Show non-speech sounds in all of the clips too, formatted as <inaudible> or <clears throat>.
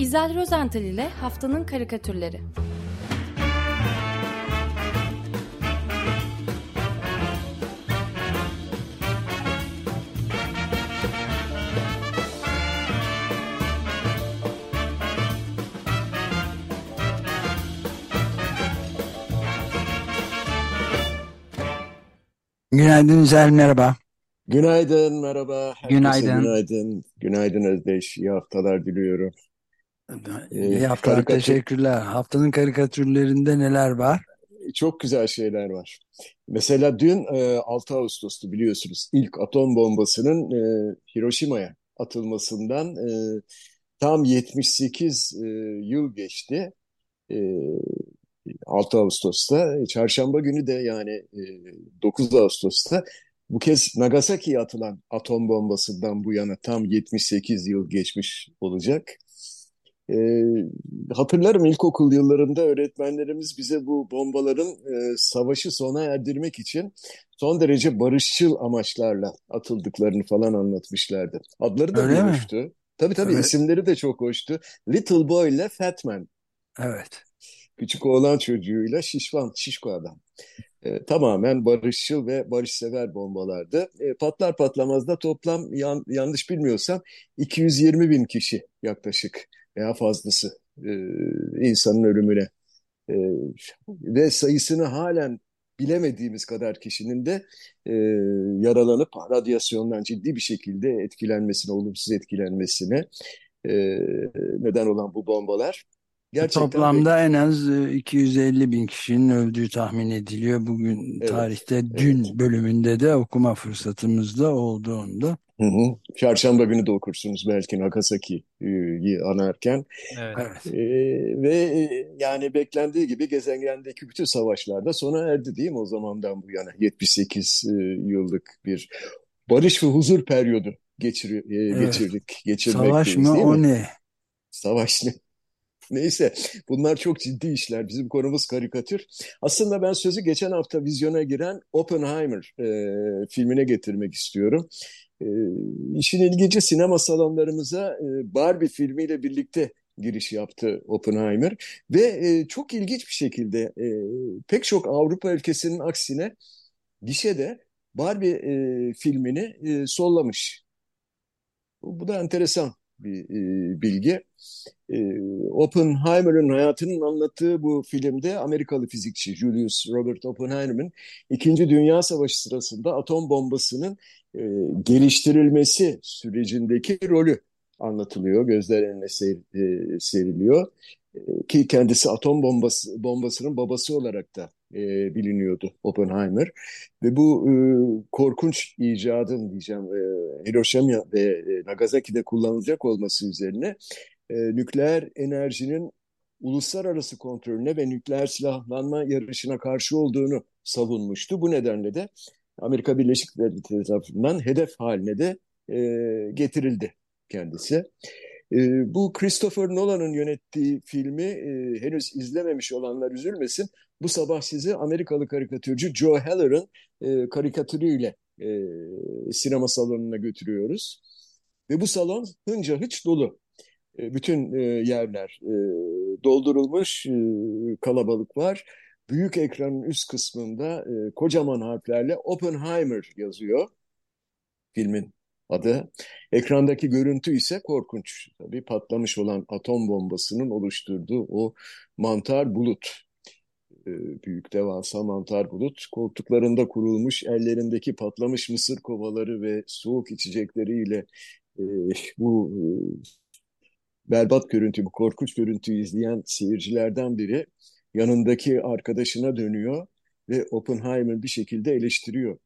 İzel Rozental ile Haftanın Karikatürleri Günaydın Zel, merhaba. Günaydın, merhaba. Herkese Günaydın. günaydın. Günaydın Özdeş. İyi haftalar diliyorum. İyi Ee, haftalar, karikatür, teşekkürler. Haftanın karikatürlerinde neler var? çok güzel şeyler var. Mesela dün e, 6 Ağustos'tu biliyorsunuz. İlk atom bombasının e, Hiroşima'ya atılmasından e, tam 78 e, yıl geçti. E, 6 Ağustos'ta, e, çarşamba günü de yani e, 9 Ağustos'ta bu kez Nagasaki'ye atılan atom bombasından bu yana tam 78 yıl geçmiş olacak. E, hatırlarım ilkokul yıllarında öğretmenlerimiz bize bu bombaların e, savaşı sona erdirmek için son derece barışçıl amaçlarla atıldıklarını falan anlatmışlardı. Adları da Öyle mi? hoştu. Tabii tabii Evet, isimleri de çok hoştu. Little Boy ile Fat Man. evet. Küçük oğlan çocuğuyla şişman, şişko adam. E, tamamen barışçıl ve barışsever bombalardı. E, patlar patlamaz da toplam yan- yanlış bilmiyorsam 220 bin kişi yaklaşık veya fazlası e, insanın ölümüne. E, ve sayısını halen bilemediğimiz kadar kişinin de e, yaralanıp radyasyondan ciddi bir şekilde etkilenmesine, olumsuz etkilenmesine e, neden olan bu bombalar gerçekten ve Toplamda en az e, 250 bin kişinin öldüğü tahmin ediliyor. Bugün evet, tarihte evet. dün bölümünde de okuma fırsatımız da olduğunda. Hı hı. Çarşamba günü de okursunuz belki Nagasaki'yi anarken. Evet. Ee, ve e, yani beklendiği gibi gezegendeki bütün savaşlarda sona erdi değil mi o zamandan bu yana 78 e, yıllık bir barış ve huzur periyodu geçiriyor, e, evet. geçirdik, Savaş mı o mi? ne? Savaş ne? Neyse bunlar çok ciddi işler. Bizim konumuz karikatür. Aslında ben sözü geçen hafta vizyona giren Oppenheimer e, filmine getirmek istiyorum. E, işin ilginci sinema salonlarımıza e, Barbie filmiyle birlikte giriş yaptı Oppenheimer ve e, çok ilginç bir şekilde e, pek çok Avrupa ülkesinin aksine gişede Barbie e, filmini e, sollamış. Bu, bu da enteresan bir e, bilgi. E, Oppenheimer'ın hayatının anlattığı bu filmde Amerikalı fizikçi Julius Robert Oppenheimer'ın İkinci Dünya Savaşı sırasında atom bombasının e, geliştirilmesi sürecindeki rolü anlatılıyor, gözler önüne ser- e, seriliyor. E, ki kendisi atom bombası bombasının babası olarak da e, biliniyordu Oppenheimer. Ve bu e, korkunç icadın diyeceğim e, Hiroşima ve e, Nagasaki'de kullanılacak olması üzerine e, nükleer enerjinin uluslararası kontrolüne ve nükleer silahlanma yarışına karşı olduğunu savunmuştu. Bu nedenle de Amerika Birleşik Devletleri tarafından hedef haline de e, getirildi kendisi. E, bu Christopher Nolan'ın yönettiği filmi e, henüz izlememiş olanlar üzülmesin. Bu sabah sizi Amerikalı karikatürcü Joe Heller'ın e, karikatürüyle e, sinema salonuna götürüyoruz. Ve bu salon hınca hıç dolu. E, bütün e, yerler e, doldurulmuş, e, kalabalık var. Büyük ekranın üst kısmında e, kocaman harflerle Oppenheimer yazıyor filmin adı. Ekrandaki görüntü ise korkunç. Tabii patlamış olan atom bombasının oluşturduğu o mantar bulut. E, büyük devasa mantar bulut. Koltuklarında kurulmuş, ellerindeki patlamış mısır kovaları ve soğuk içecekleriyle e, bu e, berbat görüntü, bu korkunç görüntüyü izleyen seyircilerden biri yanındaki arkadaşına dönüyor ve Oppenheimer bir şekilde eleştiriyor.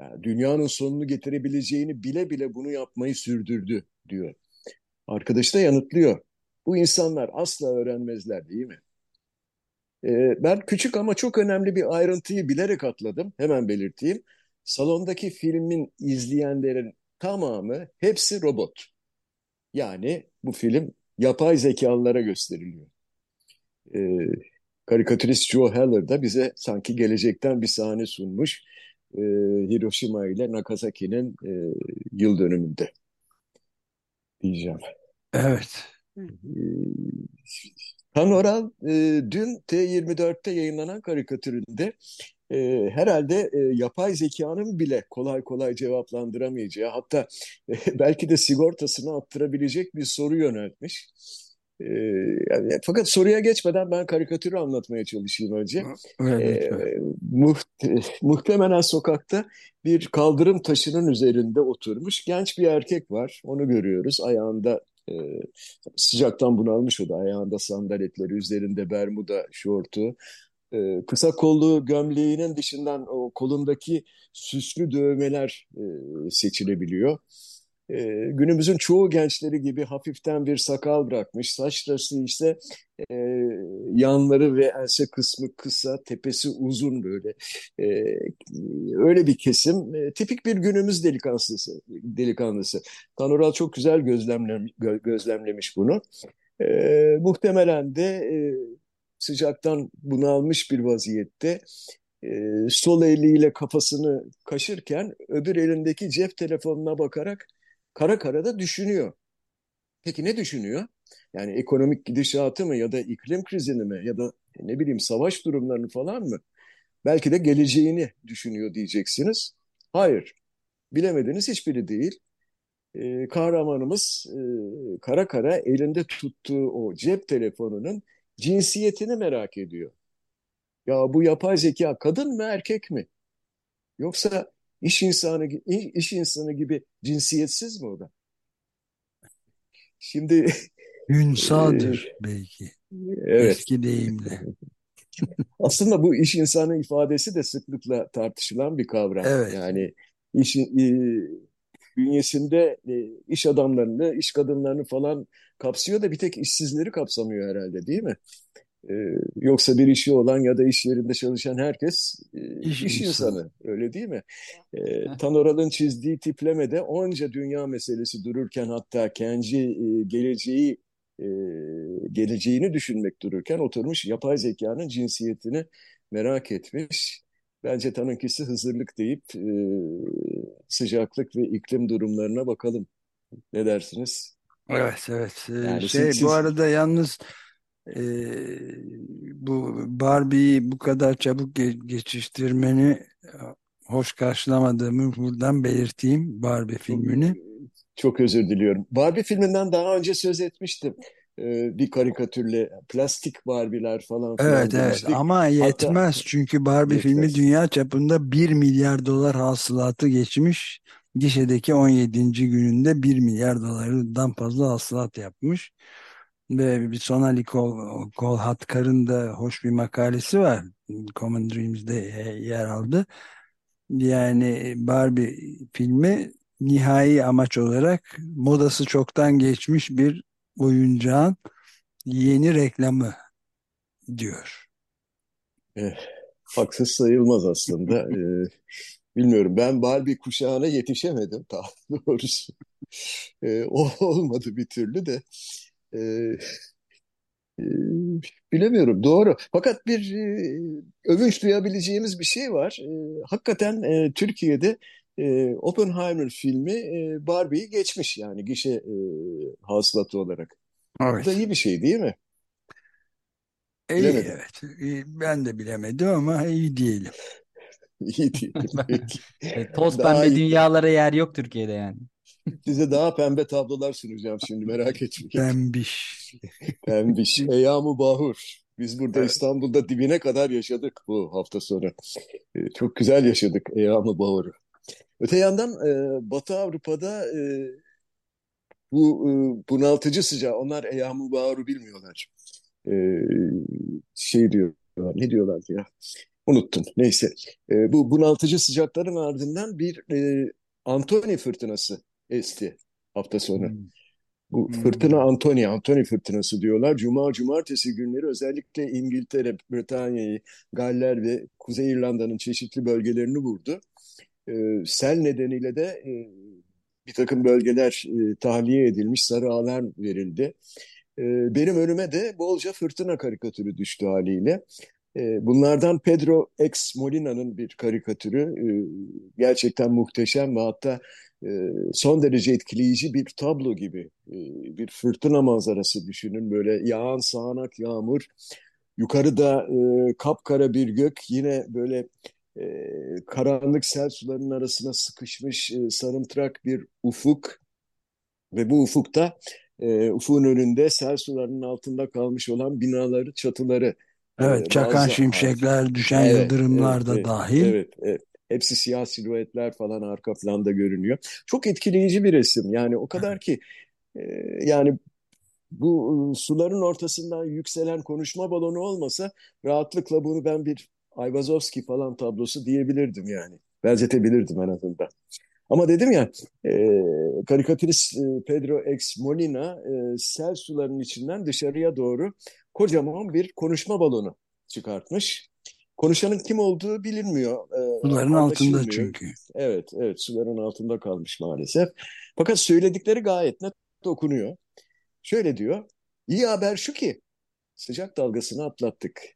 Yani dünyanın sonunu getirebileceğini bile bile bunu yapmayı sürdürdü diyor. Arkadaş da yanıtlıyor. Bu insanlar asla öğrenmezler değil mi? Ee, ben küçük ama çok önemli bir ayrıntıyı bilerek atladım. Hemen belirteyim. Salondaki filmin izleyenlerin tamamı hepsi robot. Yani bu film yapay zekalılara gösteriliyor. Ee, karikatürist Joe Heller da bize sanki gelecekten bir sahne sunmuş. Ee, Hiroşima ile Nagasaki'nin e, yıl dönümünde diyeceğim. Evet. Han Oral e, dün T24'te yayınlanan karikatüründe e, herhalde e, yapay zekanın bile kolay kolay cevaplandıramayacağı hatta e, belki de sigortasını attırabilecek bir soru yöneltmiş. E, yani, fakat soruya geçmeden ben karikatürü anlatmaya çalışayım önce. Evet, e, muht muhtemelen sokakta bir kaldırım taşının üzerinde oturmuş genç bir erkek var. Onu görüyoruz. Ayağında e, sıcaktan bunalmış o da. Ayağında sandaletleri, üzerinde bermuda şortu. E, kısa kollu gömleğinin dışından o kolundaki süslü dövmeler e, seçilebiliyor. E, günümüzün çoğu gençleri gibi hafiften bir sakal bırakmış. Saçları ise e, yanları ve ense kısmı kısa, tepesi uzun böyle. E, öyle bir kesim. E, tipik bir günümüz delikanlısı. delikanlısı. Tanural çok güzel gözlemlemiş, gözlemlemiş bunu. E, muhtemelen de e, sıcaktan bunalmış bir vaziyette e, sol eliyle kafasını kaşırken öbür elindeki cep telefonuna bakarak kara kara da düşünüyor. Peki ne düşünüyor? Yani ekonomik gidişatı mı ya da iklim krizini mi ya da ne bileyim savaş durumlarını falan mı? Belki de geleceğini düşünüyor diyeceksiniz. Hayır, bilemediniz hiçbiri değil. Ee, kahramanımız e, kara kara elinde tuttuğu o cep telefonunun cinsiyetini merak ediyor. Ya bu yapay zeka kadın mı erkek mi? Yoksa iş insanı iş insanı gibi cinsiyetsiz mi o da? Şimdi <laughs> Ünsaldır e, belki. Evet. Eski deyimle. <laughs> Aslında bu iş insanı ifadesi de sıklıkla tartışılan bir kavram. Evet. Yani iş, e, bünyesinde e, iş adamlarını, iş kadınlarını falan kapsıyor da bir tek işsizleri kapsamıyor herhalde değil mi? E, yoksa bir işi olan ya da iş yerinde çalışan herkes e, iş, iş insanı. insanı öyle değil mi? E, Tanoral'ın çizdiği tiplemede onca dünya meselesi dururken hatta kendi e, geleceği e, geleceğini düşünmek dururken oturmuş yapay zekanın cinsiyetini merak etmiş. Bence tanınkisi hazırlık deyip e, sıcaklık ve iklim durumlarına bakalım. Ne dersiniz? Evet evet. Ee, yani şey siz, bu arada yalnız e, bu Barbie'yi bu kadar çabuk ge geçiştirmeni hoş karşılamadığımı buradan belirteyim Barbie filmini. Çok özür diliyorum. Barbie filminden daha önce söz etmiştim. Ee, bir karikatürle plastik Barbie'ler falan filan Evet evet ama yetmez Hatta, çünkü Barbie yetmez. filmi dünya çapında 1 milyar dolar hasılatı geçmiş. Gişedeki 17. gününde 1 milyar dolardan fazla hasılat yapmış. Ve bir Sonali Kol, Kolhatkar'ın da hoş bir makalesi var. Common Dreams'de yer aldı. Yani Barbie filmi nihai amaç olarak modası çoktan geçmiş bir oyuncağın yeni reklamı diyor. Eh, haksız sayılmaz aslında. <laughs> ee, bilmiyorum ben Barbie kuşağına yetişemedim daha doğrusu. Ee, o olmadı bir türlü de. Ee, <laughs> e, bilemiyorum doğru. Fakat bir e, övünç duyabileceğimiz bir şey var. E, hakikaten e, Türkiye'de e, Oppenheimer filmi e, Barbie'yi geçmiş yani gişe e, hasılatı olarak. Evet. Bu da iyi bir şey değil mi? İyi, Bilemedim. evet. Ben de bilemedim ama iyi diyelim. <laughs> İyi diyelim. <laughs> Peki. Toz pembe dünyalara yer yok Türkiye'de yani. Size daha pembe tablolar sunacağım şimdi merak etmeyin. Pembiş. Pembiş. <laughs> Eyamu Bahur. Biz burada evet. İstanbul'da dibine kadar yaşadık bu hafta sonu. E, çok güzel yaşadık Eyamu Bahur'u. Öte yandan e, Batı Avrupa'da e, bu e, bunaltıcı sıcağı, onlar Eyyam-ı Bağır'ı bilmiyorlar. E, şey diyorlar, ne diyorlardı ya? Unuttum. Neyse. E, bu bunaltıcı sıcakların ardından bir e, Antoni fırtınası esti hafta sonu. Hmm. Bu hmm. fırtına Antoni, Antoni fırtınası diyorlar. Cuma, cumartesi günleri özellikle İngiltere, Britanya'yı, Galler ve Kuzey İrlanda'nın çeşitli bölgelerini vurdu. E, sel nedeniyle de e, bir takım bölgeler e, tahliye edilmiş, sarı alarm verildi. E, benim önüme de bolca fırtına karikatürü düştü haliyle. E, bunlardan Pedro X Molina'nın bir karikatürü e, gerçekten muhteşem ve hatta e, son derece etkileyici bir tablo gibi. E, bir fırtına manzarası düşünün böyle yağan sağanak yağmur, yukarıda kapkara bir gök yine böyle karanlık sel sularının arasına sıkışmış sarımtırak bir ufuk ve bu ufukta e, ufuğun önünde sel sularının altında kalmış olan binaları, çatıları. Evet, çakan bazı, şimşekler, düşen evet, yıldırımlar evet, da evet, dahil. Evet, evet. Hepsi siyah silüetler falan arka planda görünüyor. Çok etkileyici bir resim. Yani o kadar ki e, yani bu suların ortasından yükselen konuşma balonu olmasa rahatlıkla bunu ben bir Ayvazovski falan tablosu diyebilirdim yani. Benzetebilirdim en azından. Ama dedim ya e, karikatürist e, Pedro X Molina e, sel sularının içinden dışarıya doğru kocaman bir konuşma balonu çıkartmış. Konuşanın kim olduğu bilinmiyor. E, suların altında çünkü. Evet, evet suların altında kalmış maalesef. Fakat söyledikleri gayet net okunuyor. Şöyle diyor, iyi haber şu ki sıcak dalgasını atlattık.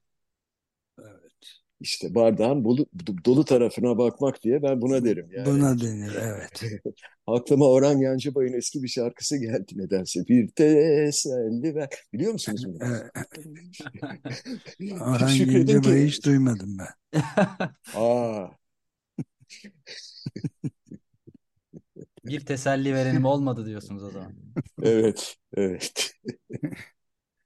İşte bardağın dolu, dolu tarafına bakmak diye ben buna derim. Yani. Buna denir evet. <laughs> Aklıma Orhan Gencebay'ın eski bir şarkısı geldi nedense. Bir teselli ver. Biliyor musunuz bunu? <laughs> Orhan Gencebay'ı hiç duymadım ben. <laughs> Aa. bir teselli verenim olmadı diyorsunuz o zaman. Evet, evet.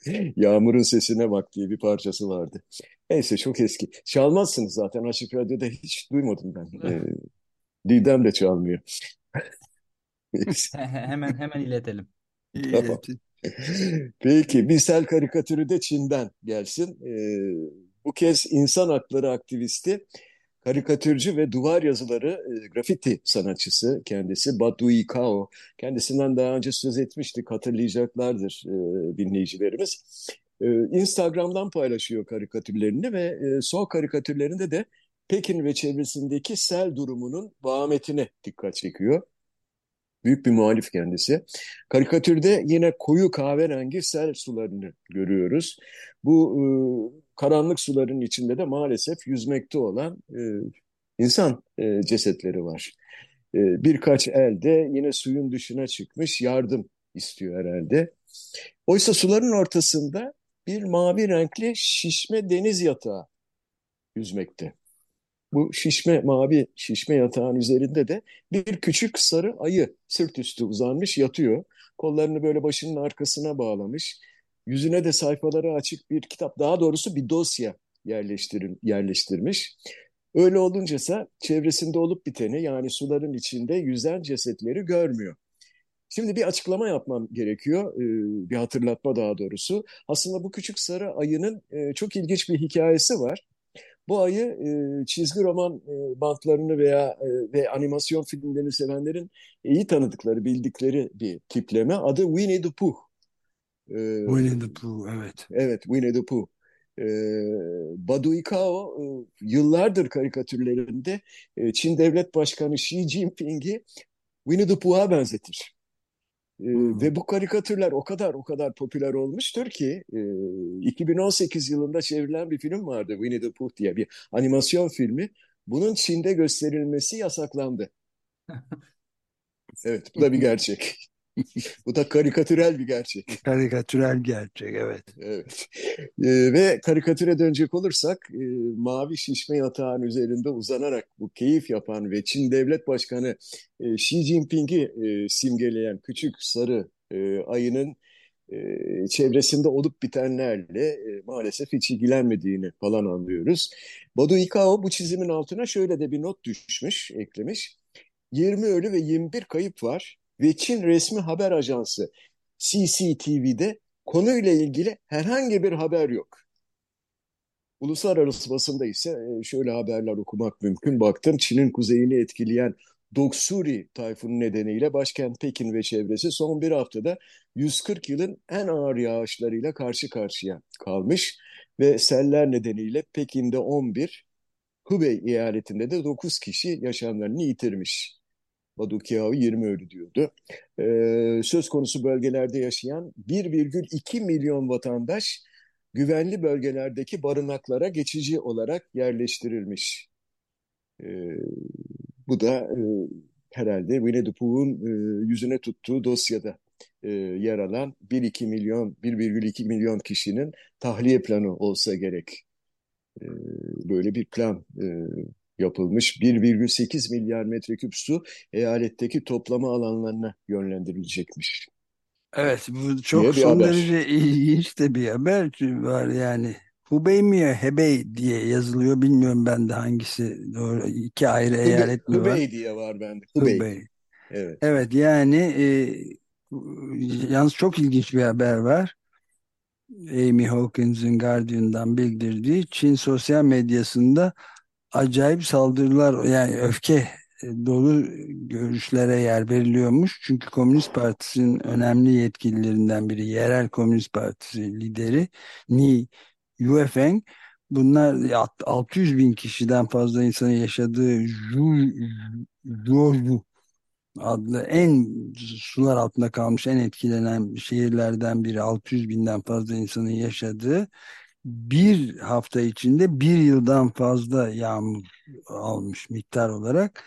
<laughs> Yağmurun sesine bak diye bir parçası vardı. Neyse çok eski. Çalmazsınız zaten. Açık Radyo'da hiç duymadım ben. Ee, Didem de çalmıyor. <laughs> hemen hemen iletelim. Tamam. Peki bir sel karikatürü de Çin'den gelsin. Ee, bu kez insan hakları aktivisti, karikatürcü ve duvar yazıları e, grafiti sanatçısı kendisi Badui Kao. Kendisinden daha önce söz etmiştik hatırlayacaklardır e, dinleyicilerimiz. Ee, Instagram'dan paylaşıyor karikatürlerini ve e, son karikatürlerinde de Pekin ve çevresindeki sel durumunun vahametine dikkat çekiyor. Büyük bir muhalif kendisi. Karikatürde yine koyu kahverengi sel sularını görüyoruz. Bu e, karanlık suların içinde de maalesef yüzmekte olan e, insan e, cesetleri var. E, birkaç elde yine suyun dışına çıkmış yardım istiyor herhalde. Oysa suların ortasında bir mavi renkli şişme deniz yatağı yüzmekte. Bu şişme mavi şişme yatağın üzerinde de bir küçük sarı ayı sırt üstü uzanmış yatıyor. Kollarını böyle başının arkasına bağlamış. Yüzüne de sayfaları açık bir kitap, daha doğrusu bir dosya yerleştir yerleştirmiş. Öyle olunca ise çevresinde olup biteni yani suların içinde yüzen cesetleri görmüyor. Şimdi bir açıklama yapmam gerekiyor, bir hatırlatma daha doğrusu. Aslında bu küçük sarı ayının çok ilginç bir hikayesi var. Bu ayı e, çizgi roman bantlarını veya ve animasyon filmlerini sevenlerin iyi tanıdıkları, bildikleri bir tipleme. Adı Winnie the Pooh. Winnie the Pooh, evet. Evet, Winnie the Pooh. Badu Ikao yıllardır karikatürlerinde Çin Devlet Başkanı Xi Jinping'i Winnie the Pooh'a benzetir. Ee, hmm. Ve bu karikatürler o kadar o kadar popüler olmuştur ki e, 2018 yılında çevrilen bir film vardı Winnie the Pooh diye bir animasyon filmi. Bunun Çin'de gösterilmesi yasaklandı. <laughs> Evet bu da bir gerçek. <laughs> Bu da karikatürel bir gerçek. <laughs> Karikatürel gerçek, evet. Evet. E, ve karikatüre dönecek olursak, e, mavi şişme yatağın üzerinde uzanarak bu keyif yapan ve Çin Devlet Başkanı e, Xi Jinping'i e, simgeleyen küçük sarı e, ayının e, çevresinde olup bitenlerle e, maalesef hiç ilgilenmediğini falan anlıyoruz. Badu Ikao bu çizimin altına şöyle de bir not düşmüş, eklemiş. 20 ölü ve 21 kayıp var ve Çin resmi haber ajansı CCTV'de konuyla ilgili herhangi bir haber yok. Uluslararası basında ise e, şöyle haberler okumak mümkün. Baktım Çin'in kuzeyini etkileyen Doksuri tayfunu nedeniyle başkent Pekin ve çevresi son bir haftada 140 yılın en ağır yağışlarıyla karşı karşıya kalmış ve seller nedeniyle Pekin'de 11, Hubei eyaletinde de 9 kişi yaşamlarını yitirmiş. Badukiao 20 ölü diyordu. Ee, söz konusu bölgelerde yaşayan 1,2 milyon vatandaş güvenli bölgelerdeki barınaklara geçici olarak yerleştirilmiş. E, bu da e, herhalde Winnie the e, yüzüne tuttuğu dosyada e, yer alan 1-2 milyon, 1,2 milyon kişinin tahliye planı olsa gerek. E, böyle bir plan e, yapılmış. 1,8 milyar metreküp su eyaletteki toplama alanlarına yönlendirilecekmiş. Evet bu çok son haber. derece ilginç de bir haber var yani. Hubei mi Hebei diye yazılıyor bilmiyorum ben de hangisi doğru iki ayrı Hubei, eyalet mi Hubei var? Hubei diye var bende. Hubei. Hubei. Evet. Evet yani e, yalnız çok ilginç bir haber var. Amy Hawkins'in Guardian'dan bildirdiği Çin sosyal medyasında acayip saldırılar yani öfke dolu görüşlere yer veriliyormuş. Çünkü Komünist Partisi'nin önemli yetkililerinden biri, yerel Komünist Partisi lideri Ni Yuefeng bunlar 600 bin kişiden fazla insanın yaşadığı Zhuozhu adlı en sular altında kalmış en etkilenen şehirlerden biri 600 binden fazla insanın yaşadığı bir hafta içinde bir yıldan fazla yağmur almış miktar olarak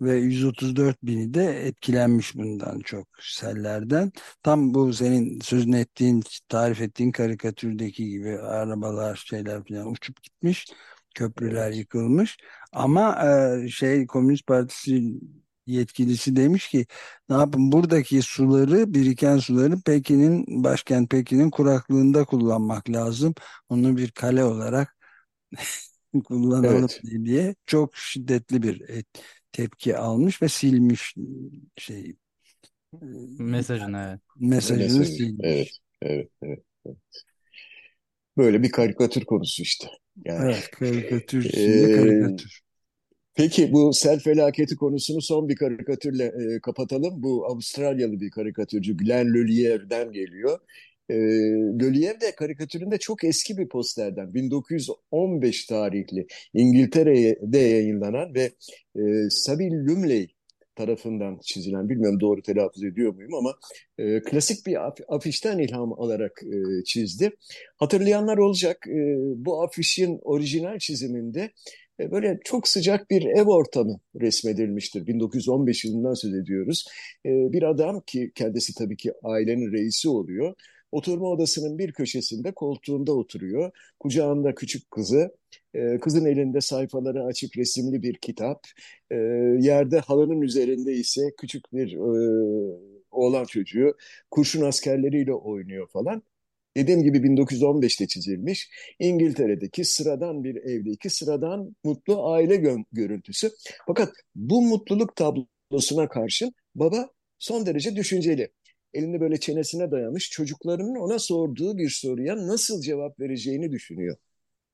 ve 134 bini de etkilenmiş bundan çok sellerden. Tam bu senin sözünü ettiğin, tarif ettiğin karikatürdeki gibi arabalar şeyler falan uçup gitmiş. Köprüler yıkılmış. Ama e, şey Komünist Partisi yetkilisi demiş ki ne yapın buradaki suları biriken suları Pekin'in başkent Pekin'in kuraklığında kullanmak lazım. Onu bir kale olarak <laughs> kullanalım evet. diye çok şiddetli bir et, tepki almış ve silmiş şey mesajını evet. Mesajını Mesajı, silmiş. Evet, evet, evet, evet. Böyle bir karikatür konusu işte. Yani, evet, karikatür ee, karikatür. Peki bu sel felaketi konusunu son bir karikatürle e, kapatalım. Bu Avustralyalı bir karikatürcü Glenn Lulier'den geliyor. E, Lullier de karikatüründe çok eski bir posterden 1915 tarihli İngiltere'de yayınlanan ve e, Sabil Lumley tarafından çizilen, bilmiyorum doğru telaffuz ediyor muyum ama e, klasik bir af, afişten ilham alarak e, çizdi. Hatırlayanlar olacak e, bu afişin orijinal çiziminde böyle çok sıcak bir ev ortamı resmedilmiştir. 1915 yılından söz ediyoruz. E, bir adam ki kendisi tabii ki ailenin reisi oluyor. Oturma odasının bir köşesinde koltuğunda oturuyor. Kucağında küçük kızı, e, kızın elinde sayfaları açık resimli bir kitap. Yerde halının üzerinde ise küçük bir oğlan çocuğu kurşun askerleriyle oynuyor falan. Dediğim gibi 1915'te çizilmiş. İngiltere'deki sıradan bir evdeki sıradan mutlu aile görüntüsü. Fakat bu mutluluk tablosuna karşın baba son derece düşünceli. Elini böyle çenesine dayamış çocuklarının ona sorduğu bir soruya nasıl cevap vereceğini düşünüyor.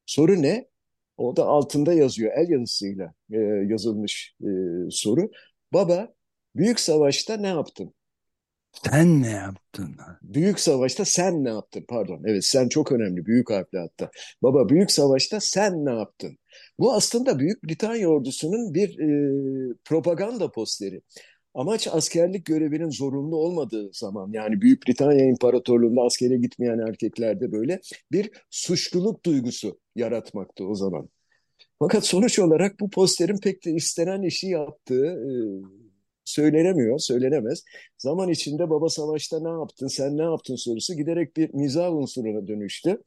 Soru ne? O da altında yazıyor el yazısıyla e, yazılmış e, soru. Baba büyük savaşta ne yaptın? Sen ne yaptın? Büyük savaşta sen ne yaptın? Pardon. Evet sen çok önemli. Büyük harfle hatta. Baba büyük savaşta sen ne yaptın? Bu aslında Büyük Britanya ordusunun bir e, propaganda posteri. Amaç askerlik görevinin zorunlu olmadığı zaman yani Büyük Britanya İmparatorluğu'nda askere gitmeyen erkeklerde böyle bir suçluluk duygusu yaratmaktı o zaman. Fakat sonuç olarak bu posterin pek de istenen işi yaptığı e, söylenemiyor, söylenemez. Zaman içinde baba savaşta ne yaptın, sen ne yaptın sorusu giderek bir mizah unsuruna dönüştü.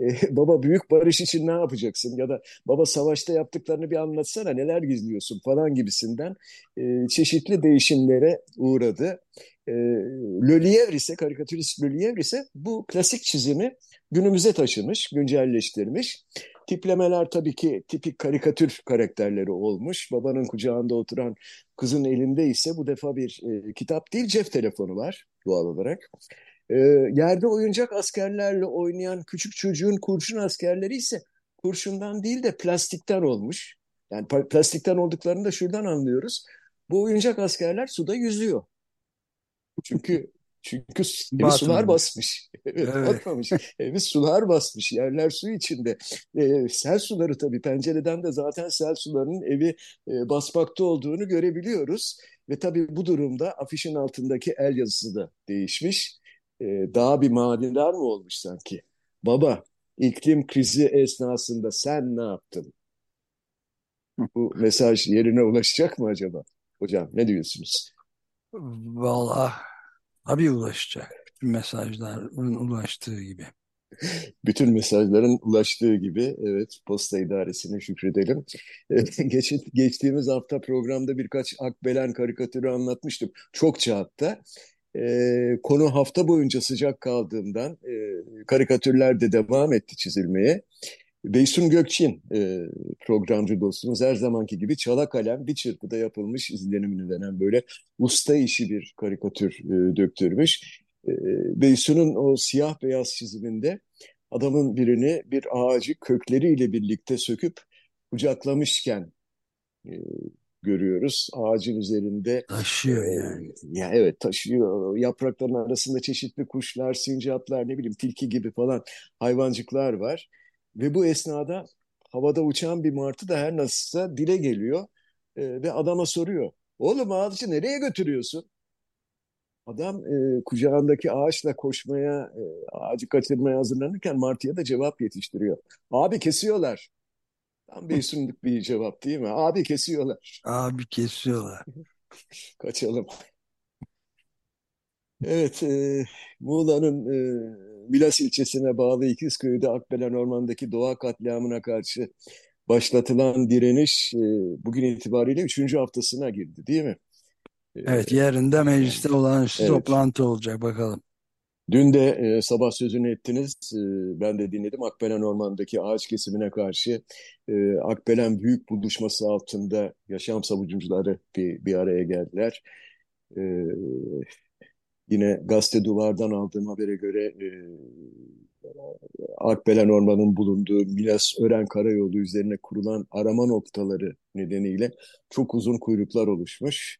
Ee, <laughs> baba büyük barış için ne yapacaksın ya da baba savaşta yaptıklarını bir anlatsana neler gizliyorsun falan gibisinden e, çeşitli değişimlere uğradı. E, Löliev ise, karikatürist Löliev ise bu klasik çizimi günümüze taşımış, güncelleştirmiş. Tiplemeler tabii ki tipik karikatür karakterleri olmuş. Babanın kucağında oturan kızın elinde ise bu defa bir e, kitap değil cep telefonu var doğal olarak. E, yerde oyuncak askerlerle oynayan küçük çocuğun kurşun askerleri ise kurşundan değil de plastikten olmuş. Yani plastikten olduklarını da şuradan anlıyoruz. Bu oyuncak askerler suda yüzüyor. Çünkü çünkü evi sular basmış. <laughs> evet, batmamış. evi sular basmış. Yerler su içinde. E, sel suları tabii pencereden de zaten sel sularının evi e, basmakta olduğunu görebiliyoruz. Ve tabii bu durumda afişin altındaki el yazısı da değişmiş. E, daha bir manidar mı olmuş sanki? Baba iklim krizi esnasında sen ne yaptın? Bu <laughs> mesaj yerine ulaşacak mı acaba? Hocam ne diyorsunuz? Valla tabii ulaşacak. Bütün mesajların ulaştığı gibi. Bütün mesajların ulaştığı gibi evet posta idaresine şükredelim. <laughs> Geç, geçtiğimiz hafta programda birkaç Akbelen karikatürü anlatmıştım. Çokça hatta. E, konu hafta boyunca sıcak kaldığından e, karikatürler de devam etti çizilmeye. Beysun Gökçin e, programcı dostumuz her zamanki gibi çala kalem bir çırpıda yapılmış izlenimini veren böyle usta işi bir karikatür e, döktürmüş. E, Beysun'un o siyah beyaz çiziminde adamın birini bir ağacı kökleriyle birlikte söküp kucaklamışken e, görüyoruz. Ağacın üzerinde taşıyor e, yani. Ya evet taşıyor. Yaprakların arasında çeşitli kuşlar, sincaplar, ne bileyim tilki gibi falan hayvancıklar var. Ve bu esnada havada uçan bir martı da her nasılsa dile geliyor e, ve adama soruyor. Oğlum ağacı nereye götürüyorsun? Adam e, kucağındaki ağaçla koşmaya, e, ağacı kaçırmaya hazırlanırken martıya da cevap yetiştiriyor. Abi kesiyorlar. Tam bir sunduk bir cevap değil mi? Abi kesiyorlar. Abi kesiyorlar. <laughs> Kaçalım. Evet, e, Muğla'nın e, Milas ilçesine bağlı İkizköy'de Akbelen Orman'daki doğa katliamına karşı başlatılan direniş e, bugün itibariyle üçüncü haftasına girdi değil mi? E, evet, yarın da mecliste olağanüstü evet. toplantı olacak bakalım. Dün de e, sabah sözünü ettiniz, e, ben de dinledim. Akbelen Orman'daki ağaç kesimine karşı e, Akbelen Büyük Buluşması altında yaşam savunucuları bir, bir araya geldiler. E, Yine gazete duvardan aldığım habere göre e, Akbelen Orman'ın bulunduğu Milas Ören Karayolu üzerine kurulan arama noktaları nedeniyle çok uzun kuyruklar oluşmuş.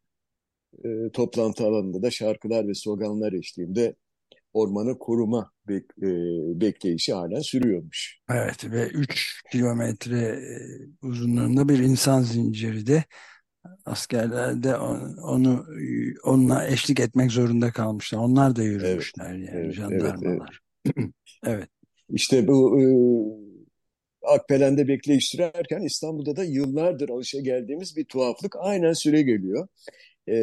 E, toplantı alanında da şarkılar ve sloganlar eşliğinde ormanı koruma bek, e, bekleyişi halen sürüyormuş. Evet ve 3 kilometre e, uzunluğunda bir insan zinciri de askerler de onu onunla eşlik etmek zorunda kalmışlar. Onlar da yürümüşler evet, yani evet, jandarmalar. Evet, evet. <clears throat> İşte bu e, Akbelen'de bekleyiş sürerken İstanbul'da da yıllardır alışa geldiğimiz bir tuhaflık aynen süre geliyor. Ee,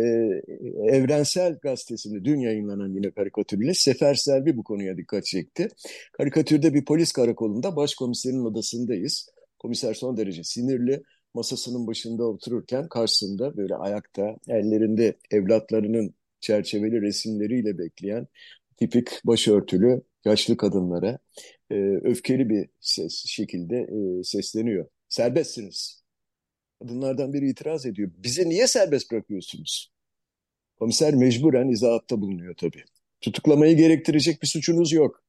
Evrensel Gazetesi'nde dün yayınlanan yine karikatürüyle Sefer Selvi bu konuya dikkat çekti. Karikatürde bir polis karakolunda başkomiserin odasındayız. Komiser son derece sinirli masasının başında otururken karşısında böyle ayakta ellerinde evlatlarının çerçeveli resimleriyle bekleyen tipik başörtülü yaşlı kadınlara e, öfkeli bir ses şekilde e, sesleniyor. Serbestsiniz. Kadınlardan biri itiraz ediyor. Bizi niye serbest bırakıyorsunuz? Komiser mecburen izahatta bulunuyor tabii. Tutuklamayı gerektirecek bir suçunuz yok.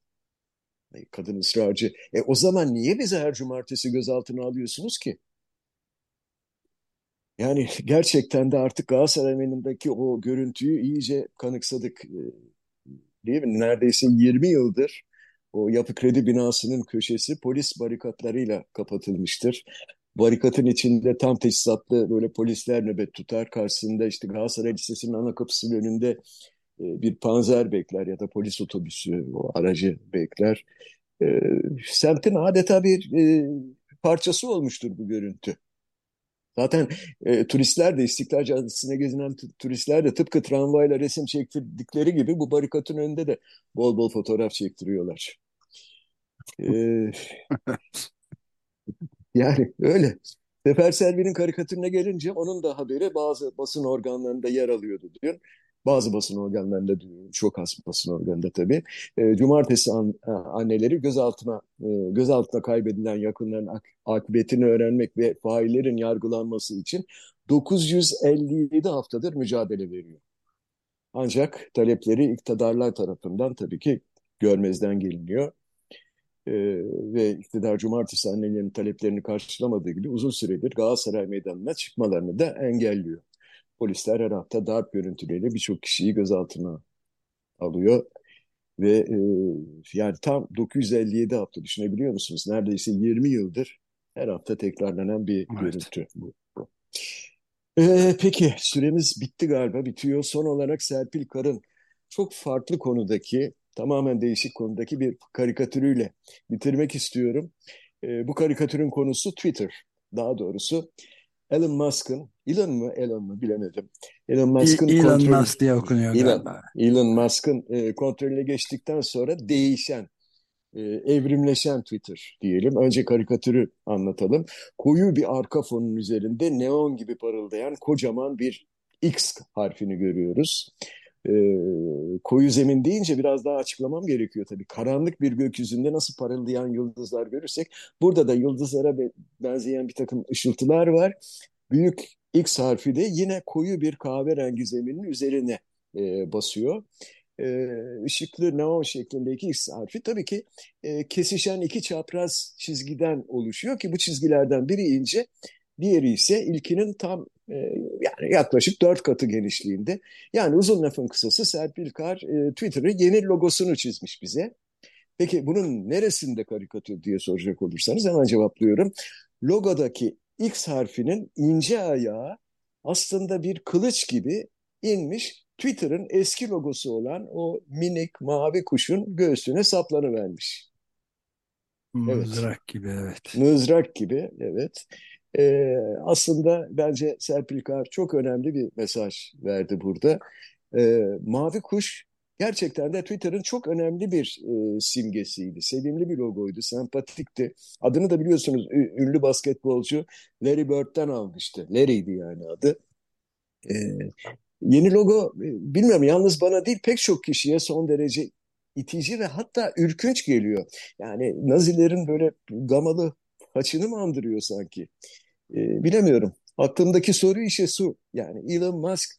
Kadın ısrarcı. E o zaman niye bizi her cumartesi gözaltına alıyorsunuz ki? Yani gerçekten de artık Galatasaray'ındaki o görüntüyü iyice kanıksadık. E, değil mi? Neredeyse 20 yıldır o yapı kredi binasının köşesi polis barikatlarıyla kapatılmıştır. Barikatın içinde tam teçhizatlı böyle polisler nöbet tutar. Karşısında işte Galatasaray Lisesi'nin ana kapısının önünde e, bir panzer bekler ya da polis otobüsü, o aracı bekler. E, semtin adeta bir e, parçası olmuştur bu görüntü. Zaten e, turistler de İstiklal Caddesi'ne gezinen turistler de tıpkı tramvayla resim çektirdikleri gibi bu barikatın önünde de bol bol fotoğraf çektiriyorlar. E, <laughs> yani öyle. Sefer Selvi'nin karikatürüne gelince onun da haberi bazı basın organlarında yer alıyordu diyor. Bazı basın organlarında çok az basın organında tabii. E, cumartesi an, e, anneleri gözaltına e, gözaltına kaybedilen yakınların ak akıbetini öğrenmek ve faillerin yargılanması için 957 haftadır mücadele veriyor. Ancak talepleri iktidarlar tarafından tabii ki görmezden geliniyor. Ee, ve iktidar cumartesi annelerinin taleplerini karşılamadığı gibi uzun süredir Galatasaray Meydanı'na çıkmalarını da engelliyor. Polisler her hafta darp görüntüleriyle birçok kişiyi gözaltına alıyor. Ve e, yani tam 957 hafta düşünebiliyor musunuz? Neredeyse 20 yıldır her hafta tekrarlanan bir evet. görüntü bu. Ee, peki süremiz bitti galiba bitiyor. Son olarak Serpil Kar'ın çok farklı konudaki tamamen değişik konudaki bir karikatürüyle bitirmek istiyorum. E, bu karikatürün konusu Twitter. Daha doğrusu Elon Musk'ın, Elon mu Elon mu bilemedim. Elon Musk'ın Elon kontrol, Musk diye okunuyor Elon, galiba. Elon Musk'ın e, kontrolüne geçtikten sonra değişen, e, evrimleşen Twitter diyelim. Önce karikatürü anlatalım. Koyu bir arka fonun üzerinde neon gibi parıldayan kocaman bir X harfini görüyoruz e, koyu zemin deyince biraz daha açıklamam gerekiyor tabii. Karanlık bir gökyüzünde nasıl parıldayan yıldızlar görürsek burada da yıldızlara benzeyen bir takım ışıltılar var. Büyük X harfi de yine koyu bir kahverengi zeminin üzerine e, basıyor. E, ışıklı neon şeklindeki X harfi tabii ki e, kesişen iki çapraz çizgiden oluşuyor ki bu çizgilerden biri ince, diğeri ise ilkinin tam e, yani yaklaşık dört katı genişliğinde. Yani uzun lafın kısası Serpil Kar e, Twitter'ı yeni logosunu çizmiş bize. Peki bunun neresinde karikatür diye soracak olursanız hemen cevaplıyorum. Logodaki X harfinin ince ayağı aslında bir kılıç gibi inmiş Twitter'ın eski logosu olan o minik mavi kuşun göğsüne saplanıvermiş. Mızrak evet. gibi evet. Mızrak gibi evet. E, aslında bence Serpil Kar çok önemli bir mesaj verdi burada. E, Mavi Kuş gerçekten de Twitter'ın çok önemli bir e, simgesiydi. Sevimli bir logoydu, sempatikti. Adını da biliyorsunuz ünlü basketbolcu Larry Bird'den almıştı. Larry'di yani adı. E, yeni logo bilmiyorum yalnız bana değil pek çok kişiye son derece itici ve hatta ürkünç geliyor. Yani Nazilerin böyle gamalı haçını mı andırıyor sanki? e, bilemiyorum. Aklımdaki soru işe su. Yani Elon Musk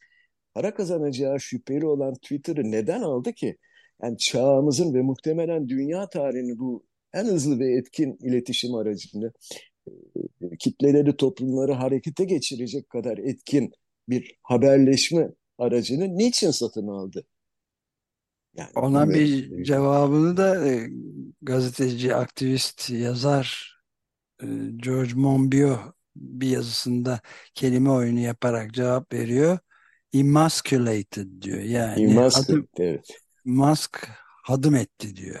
para kazanacağı şüpheli olan Twitter'ı neden aldı ki? Yani çağımızın ve muhtemelen dünya tarihinin bu en hızlı ve etkin iletişim aracını e, kitleleri, toplumları harekete geçirecek kadar etkin bir haberleşme aracını niçin satın aldı? Yani Ona bir cevabını da e, gazeteci, aktivist, yazar e, George Monbiot bir yazısında kelime oyunu yaparak cevap veriyor. Emasculated diyor. Yani Emasculated, evet. Musk hadım etti diyor.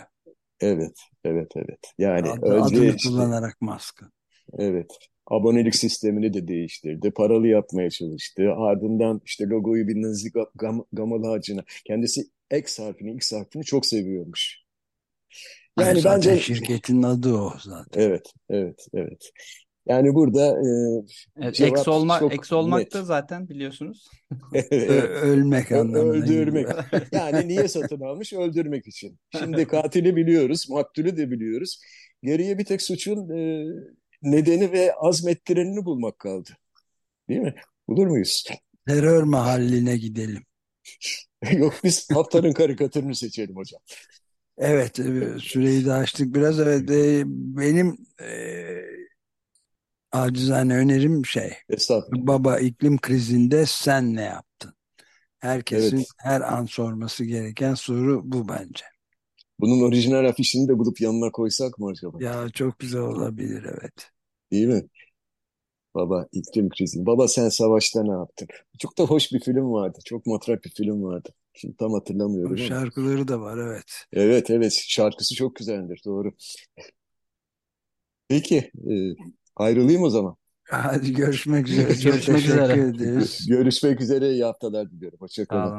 Evet, evet, evet. Yani önce adını işte, kullanarak Musk'ı. Evet. Abonelik sistemini de değiştirdi. Paralı yapmaya çalıştı. Ardından işte logoyu bir nazi gam, gamalı ağacına. Kendisi X harfini, X harfini çok seviyormuş. Yani, yani bence şirketin adı o zaten. Evet, evet, evet. Yani burada e, evet, eks, olma, eks olmak net. da zaten biliyorsunuz. <laughs> Ölmek anlamında. Öldürmek. <laughs> yani niye satın almış? Öldürmek için. Şimdi katili biliyoruz, maktulü de biliyoruz. Geriye bir tek suçun e, nedeni ve azmettirenini bulmak kaldı. Değil mi? Bulur muyuz? Terör mahalline gidelim. <laughs> Yok biz haftanın karikatürünü seçelim hocam. Evet e, süreyi de açtık biraz. Evet e, benim e, acizane önerim şey. Baba iklim krizinde sen ne yaptın? Herkesin evet. her an sorması gereken soru bu bence. Bunun orijinal afişini de bulup yanına koysak mı acaba? Ya çok güzel olabilir evet. Değil mi? Baba iklim krizi. Baba sen savaşta ne yaptın? Çok da hoş bir film vardı. Çok matrak bir film vardı. Şimdi tam hatırlamıyorum. O şarkıları da var evet. Evet evet şarkısı çok güzeldir doğru. Peki e, Ayrılayım o zaman. Hadi görüşmek üzere. görüşmek üzere. Görüşmek üzere. İyi haftalar diliyorum. Hoşçakalın.